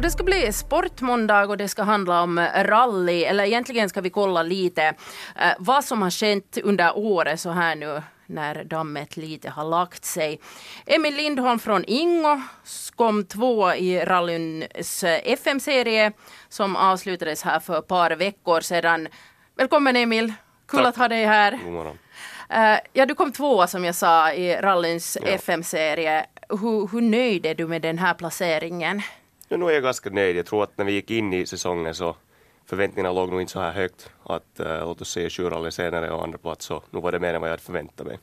Och det ska bli sportmåndag och det ska handla om rally, eller egentligen ska vi kolla lite eh, vad som har skett under året så här nu när dammet lite har lagt sig. Emil Lindholm från Ingo kom två i rallyns FM-serie som avslutades här för ett par veckor sedan. Välkommen Emil, kul Tack. att ha dig här. God morgon. Uh, ja, du kom tvåa som jag sa i rallyns ja. FM-serie. Hur, hur nöjd är du med den här placeringen? Nu är jag ganska nöjd. Jag tror att när vi gick in i säsongen så förväntningarna låg nog inte så här högt. Att uh, låt oss säga sju rally senare och andra plats så nu var det mer än vad jag hade förväntat mig.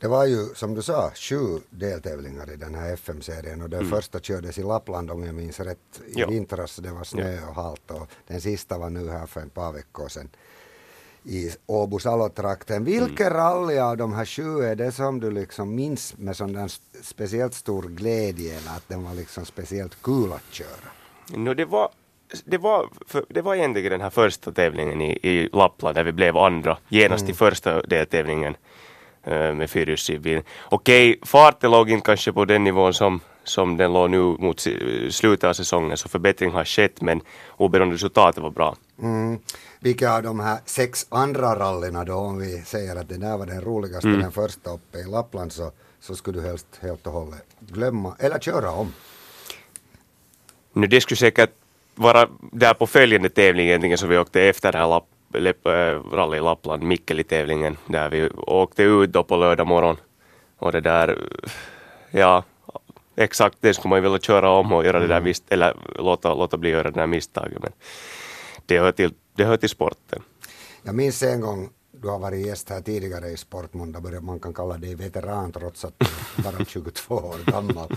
Det var ju som du sa sju deltävlingar i den här FM-serien och den mm. första kördes i Lappland om jag minns rätt i ja. vintras. Det var snö och halt och den sista var nu här för ett par veckor sedan i Åbo Salo-trakten. Vilket mm. rally av de här sju är det som du liksom minns med sån speciellt stor glädje eller att den var liksom speciellt kul att köra? No, det var det var, för, det var egentligen den här första tävlingen i, i Lappland där vi blev andra genast mm. i första deltävlingen äh, med fyrhjulsdriven Okej, farten låg inte kanske på den nivån som, som den låg nu mot slutet av säsongen så förbättring har skett men oberoende resultatet var bra. Mm vilka av de här sex andra rallyna då, om vi säger att det där var den roligaste, mm. den första uppe i Lappland, så, så skulle du helst helt och hållet glömma eller köra om? Nu det skulle säkert vara där på följande tävling egentligen som vi åkte efter här Lapp, äh, rally Lappland, Mikkeli-tävlingen, där vi åkte ut då på lördag morgon och det där, ja, exakt det skulle man ju vilja köra om och göra mm. det där, mm. eller låta, låta bli göra det där misstaget. Men det hör till det hör till sporten. Jag minns en gång du har varit gäst här tidigare i Sportmåndag, man kan kalla dig veteran trots att du bara 22 år gammal.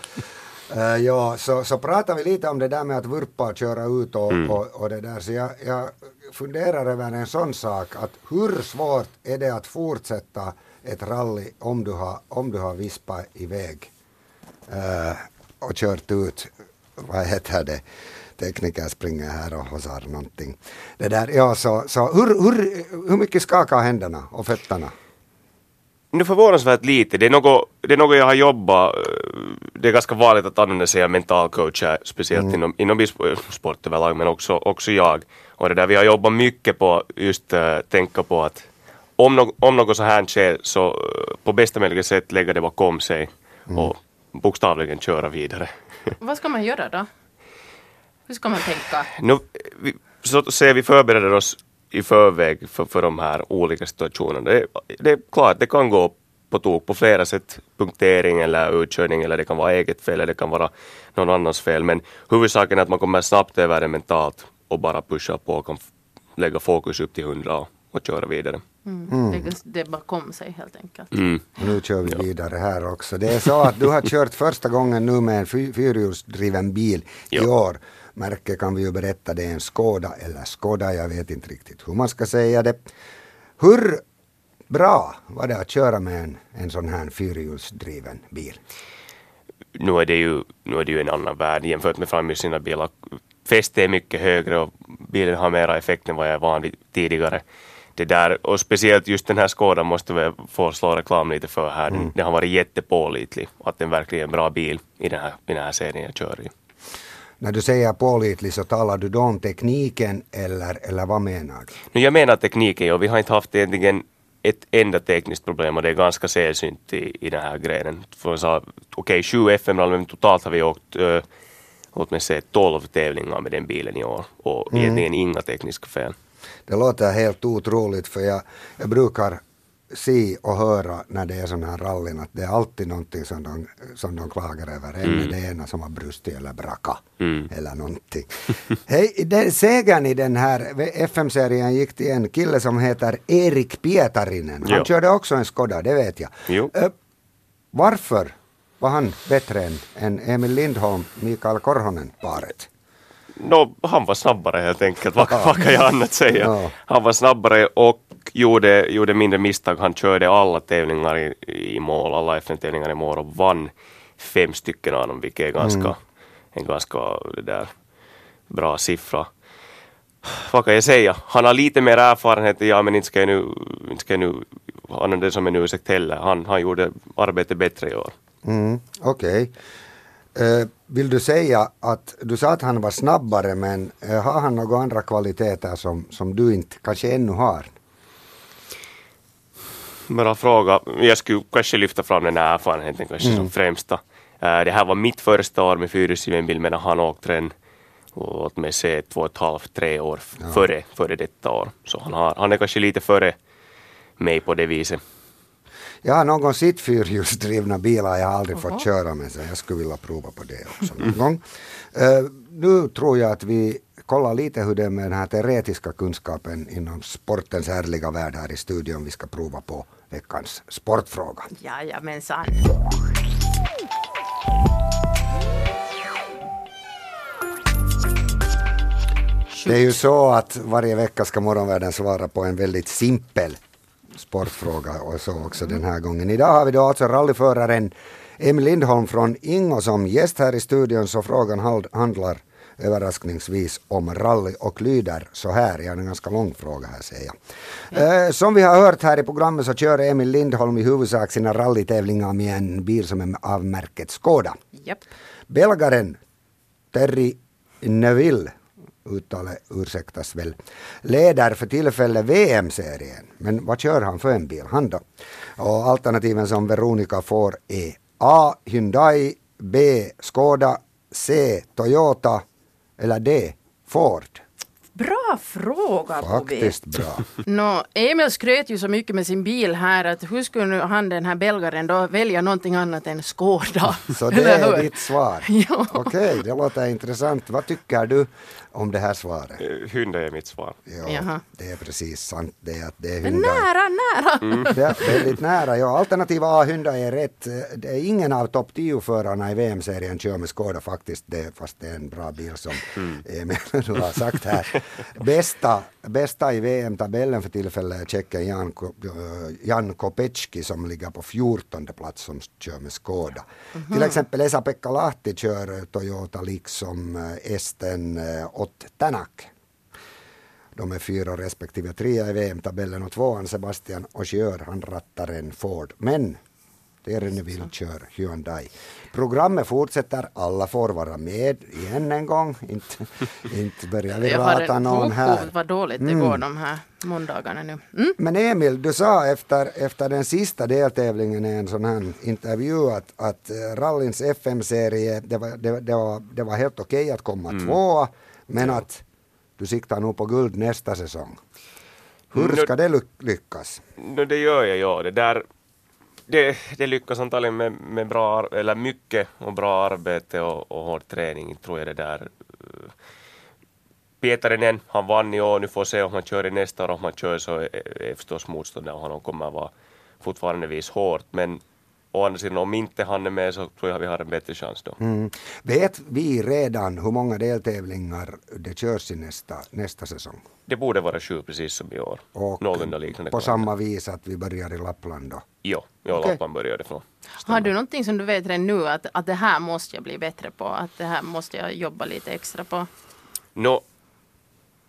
Uh, ja, så, så pratar vi lite om det där med att vurpa och köra ut och, mm. och, och, det där. Så jag, jag funderar över en sån sak att hur svårt är det att fortsätta ett rally om du har, om du har vispat iväg uh, och kört ut, vad heter det, tekniker springer här och hosar någonting. Det där, ja, så, så hur, hur, hur mycket skakar händerna och fötterna? Nu förvånansvärt lite. Det är, något, det är något jag har jobbat, det är ganska vanligt att använda sig av mentalcoacher, speciellt mm. inom, inom sport överlag, men också, också jag. Och det där vi har jobbat mycket på just uh, tänka på att om, no, om något så här sker så uh, på bästa möjliga sätt lägga det bakom sig mm. och bokstavligen köra vidare. Vad ska man göra då? Hur ska man tänka? Nu, vi, så ser vi förbereder oss i förväg för, för de här olika situationerna. Det, det är klart, det kan gå på tok på flera sätt. Punktering eller utkörning eller det kan vara eget fel eller det kan vara någon annans fel. Men huvudsaken är att man kommer snabbt över det mentalt och bara pusha på och kan lägga fokus upp till hundra och, och köra vidare. Mm. Mm. Det bakom sig helt enkelt. Mm. Nu kör vi vidare här också. Det är så att du har kört första gången nu med en fyrhjulsdriven bil i år. Märke kan vi ju berätta, det är en Skoda eller Skoda, jag vet inte riktigt hur man ska säga det. Hur bra var det att köra med en, en sån här fyrhjulsdriven bil? Nu är, det ju, nu är det ju en annan värld jämfört med framhjulsdrivna bilar. Fästet är mycket högre och bilen har mera effekt än vad jag är van vid tidigare. Det där, och speciellt just den här Skodan måste vi få slå reklam lite för här. Mm. Den har varit jättepålitlig. Att den verkligen är en bra bil i den här, i den här serien jag kör i. När du säger pålitlig så talar du då om tekniken eller, eller vad menar du? Jag menar tekniken och vi har inte haft egentligen ett enda tekniskt problem och det är ganska sällsynt i, i den här grejen. Okej, okay, sju fm men totalt har vi åkt låt mig säga 12 tävlingar med den bilen i år och mm. egentligen inga tekniska fel. Det låter helt otroligt för jag, jag brukar se och höra när det är sådana här rallyn att det är alltid någonting som de, som de klagar över. Mm. det ena som har brustit eller braka mm. eller någonting. Hej, den, segern i den här FM-serien gick till en kille som heter Erik Pietarinen. Han jo. körde också en Skoda, det vet jag. Jo. varför var han bättre än, än Emil Lindholm, Mikael Korhonen-paret? No, han var snabbare helt enkelt, vad, vad kan jag annat säga? Han var snabbare och gjorde, gjorde mindre misstag. Han körde alla tävlingar i, i mål, alla FN-tävlingar i mål och vann fem stycken av dem, vilket är ganska, mm. en ganska där, bra siffra. Vad kan jag säga? Han har lite mer erfarenhet, ja men inte ska jag nu, inte ska jag nu använda det som en ursäkt heller. Han, han gjorde arbetet bättre i år. Mm, Okej. Okay. Eh, vill du säga att du sa att han var snabbare men eh, har han några andra kvaliteter som, som du inte kanske ännu har? Bra fråga. Jag skulle kanske lyfta fram den här erfarenheten kanske Mm. som främsta. Eh, Det här var mitt första år med fyrhjulsdriven bil medan han åkte den låt mig säga två och ett halvt, tre år före, före detta år. Så han, har, han är kanske lite före mig på det viset. Jag har någon sett fyrhjulsdrivna bilar, jag har aldrig fått köra med så jag skulle vilja prova på det också någon gång. Eh, nu tror jag att vi kollar lite hur det är med den här teoretiska kunskapen inom sportens härliga värld här i studion. Vi ska prova på veckans sportfråga. Jajamensan. Det är ju så att varje vecka ska morgonvärlden svara på en väldigt simpel sportfråga och så också den här gången. Idag har vi då alltså rallyföraren Emil Lindholm från Ingo som gäst här i studion så frågan handlar överraskningsvis om rally och lyder så här. Jag har en ganska lång fråga här säger jag. Eh, som vi har hört här i programmet så kör Emil Lindholm i huvudsak sina rallytävlingar med en bil som är av märket Skoda. Japp. Belgaren Terry Neville, uttalet ursäktas väl, leder för tillfället VM-serien. Men vad kör han för en bil, han då? Och alternativen som Veronica får är A. Hyundai, B. Skoda, C. Toyota eller D. Ford. Bra fråga Bobby. Faktiskt bra. Nå, Emil skröt ju så mycket med sin bil här att hur skulle nu han den här belgaren då välja någonting annat än Skåda? Så det är ditt svar. Ja. Okej, det låter intressant. Vad tycker du om det här svaret? Eh, Hyundai är mitt svar. Ja, Jaha. det är precis sant det är att det är Men Hyundai. nära, nära. Det är väldigt nära. Ja, alternativ A, Hyundai är rätt. Det är ingen av topp 10-förarna i VM-serien kör med Skoda faktiskt, det, fast det är en bra bil som Emil du har sagt här. Bästa, bästa i VM-tabellen för tillfället är tjecken Jan, äh, Jan Kopecki som ligger på 14 plats som kör med Skoda. Till exempel Esa-Pekka Lahti kör eh, Toyota liksom eh, esten eh, Ott Tänak. De är fyra respektive trea i VM-tabellen och tvåan Sebastian Ogier, han rattar en Ford. Men Tereneville kör Hyundai. Programmet fortsätter, alla får vara med igen en gång. Inte, inte börjar vi rata någon här. vad dåligt det går de här måndagarna nu. Mm? Men Emil, du sa efter, efter den sista deltävlingen i en sån här intervju att, att eh, rallyns FM-serie, det var, det, det, var, det var helt okej att komma tvåa, men att du siktar nog på guld nästa säsong. Hur Nu- ska det lyck- lyckas? No, det gör jag, ja. Det där det, det lyckas antagligen med, med bra, eller mycket och bra arbete och, och hård träning, tror jag det där. Pietarinen, han vann i år, nu får se om han kör i nästa år, om han kör så är, är förstås motståndaren och han kommer vara fortfarande vis hårt, men å andra sidan om inte han är med så tror jag vi har en bättre chans då. Mm. Vet vi redan hur många deltävlingar det körs i nästa, nästa säsong? Det borde vara sju precis som i år. Och Någorlunda liknande. på kvar. samma vis att vi börjar i Lappland då? Jo, jo Okej. Lappan började från. Har du någonting som du vet redan nu att, att det här måste jag bli bättre på? Att det här måste jag jobba lite extra på? Nå,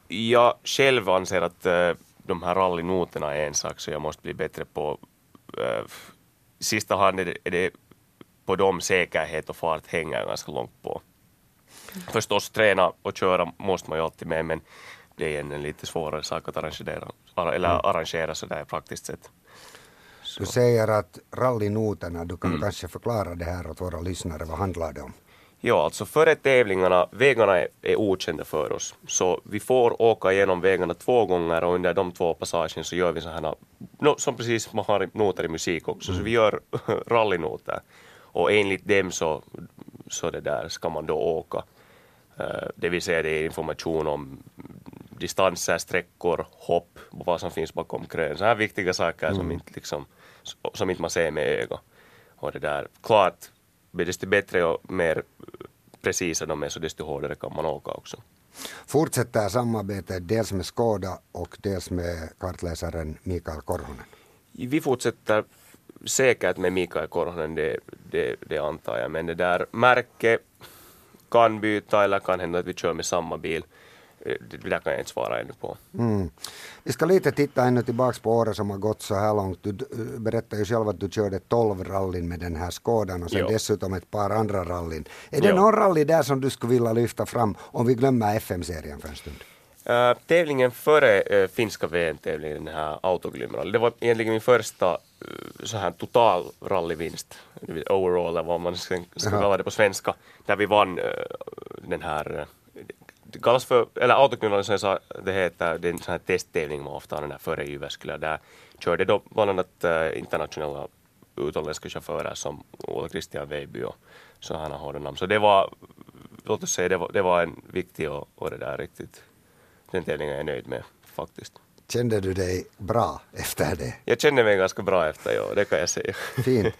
jag själv anser att eh, de här rallynoterna är en sak så jag måste bli bättre på. Uh, sista hand är det, är det på dem säkerhet och fart hänger ganska långt på. Förstås träna och köra måste man ju alltid med men det är en lite svårare sak att arrangera, ar- eller arrangera sådär praktiskt sett. Du säger att rallynoterna, du kan kanske förklara det här åt våra lyssnare, vad handlar det om? Ja, alltså före tävlingarna, vägarna är, är okända för oss. Så vi får åka igenom vägarna två gånger och under de två passagen så gör vi sådana, no, som precis man har i- noter i musik också, så vi gör rallynoter. Och enligt dem så, så det där ska man då åka. Eh, det vill säga det är information om distanser, sträckor, hopp, vad som finns bakom krön. Så här viktiga saker som, inte liksom, som inte man ser med ögat. Och det där, klart, desto bättre och mer precisa de är så desto hårdare kan man åka också. Fortsätter samarbetet dels med Skoda och dels med kartläsaren Mikael Korhonen. Vi fortsätter säkert med Mikael Korhonen, det, det, det antar jag, men det där märke kan byta eller kan hända att vi kör med samma bil. Det där kan jag inte svara ännu på. Mm. Vi ska lite titta ännu tillbaks på året som har gått så här långt. Du berättade ju själv att du körde 12 rallyn med den här skådan och sen jo. dessutom ett par andra rallyn. Är det jo. någon rally där som du skulle vilja lyfta fram om vi glömmer FM-serien för en stund? Uh, tävlingen före uh, finska VM-tävlingen, den här autoglymrally, det var egentligen min första så här total rallyvinst, overall eller vad man ska, ska kalla det på svenska, där vi vann den här kallas för, eller som jag sa, det heter, det är en sån här testtävling man ofta här före Jyväskylä, där körde då bland annat internationella utländska chaufförer som Ola Christian Weiby och sådana hårda namn. Så det var, låt oss säga, det var, det var en viktig och, och det där riktigt den tävlingen är jag nöjd med faktiskt. Kände du dig bra efter det? Jag kände mig ganska bra efter, ja, det kan jag säga. Fint. Uh,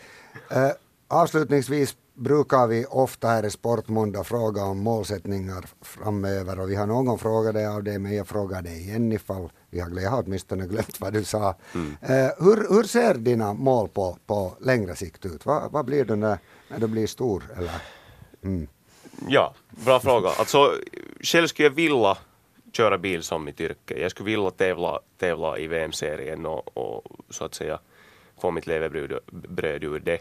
avslutningsvis brukar vi ofta här i Sportmåndag fråga om målsättningar framöver och vi har någon fråga dig av det men jag frågar dig igen ifall vi har, jag har åtminstone glömt vad du sa. Mm. Uh, hur, hur ser dina mål på, på längre sikt ut? Vad, vad blir du när, när du blir stor? Eller? Mm. Ja, bra fråga. Alltså, själv skulle jag vilja köra bil som mitt yrke. Jag skulle vilja tävla, tävla i VM-serien och, och, så att säga få mitt levebröd ur det.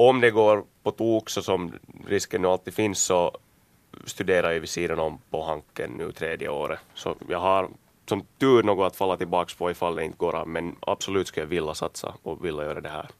Om det går på tok så som risken nu alltid finns så studerar jag vid sidan om på Hanken nu tredje året. Så jag har som tur något att falla tillbaka på ifall det inte går men absolut skulle jag vilja satsa och vilja göra det här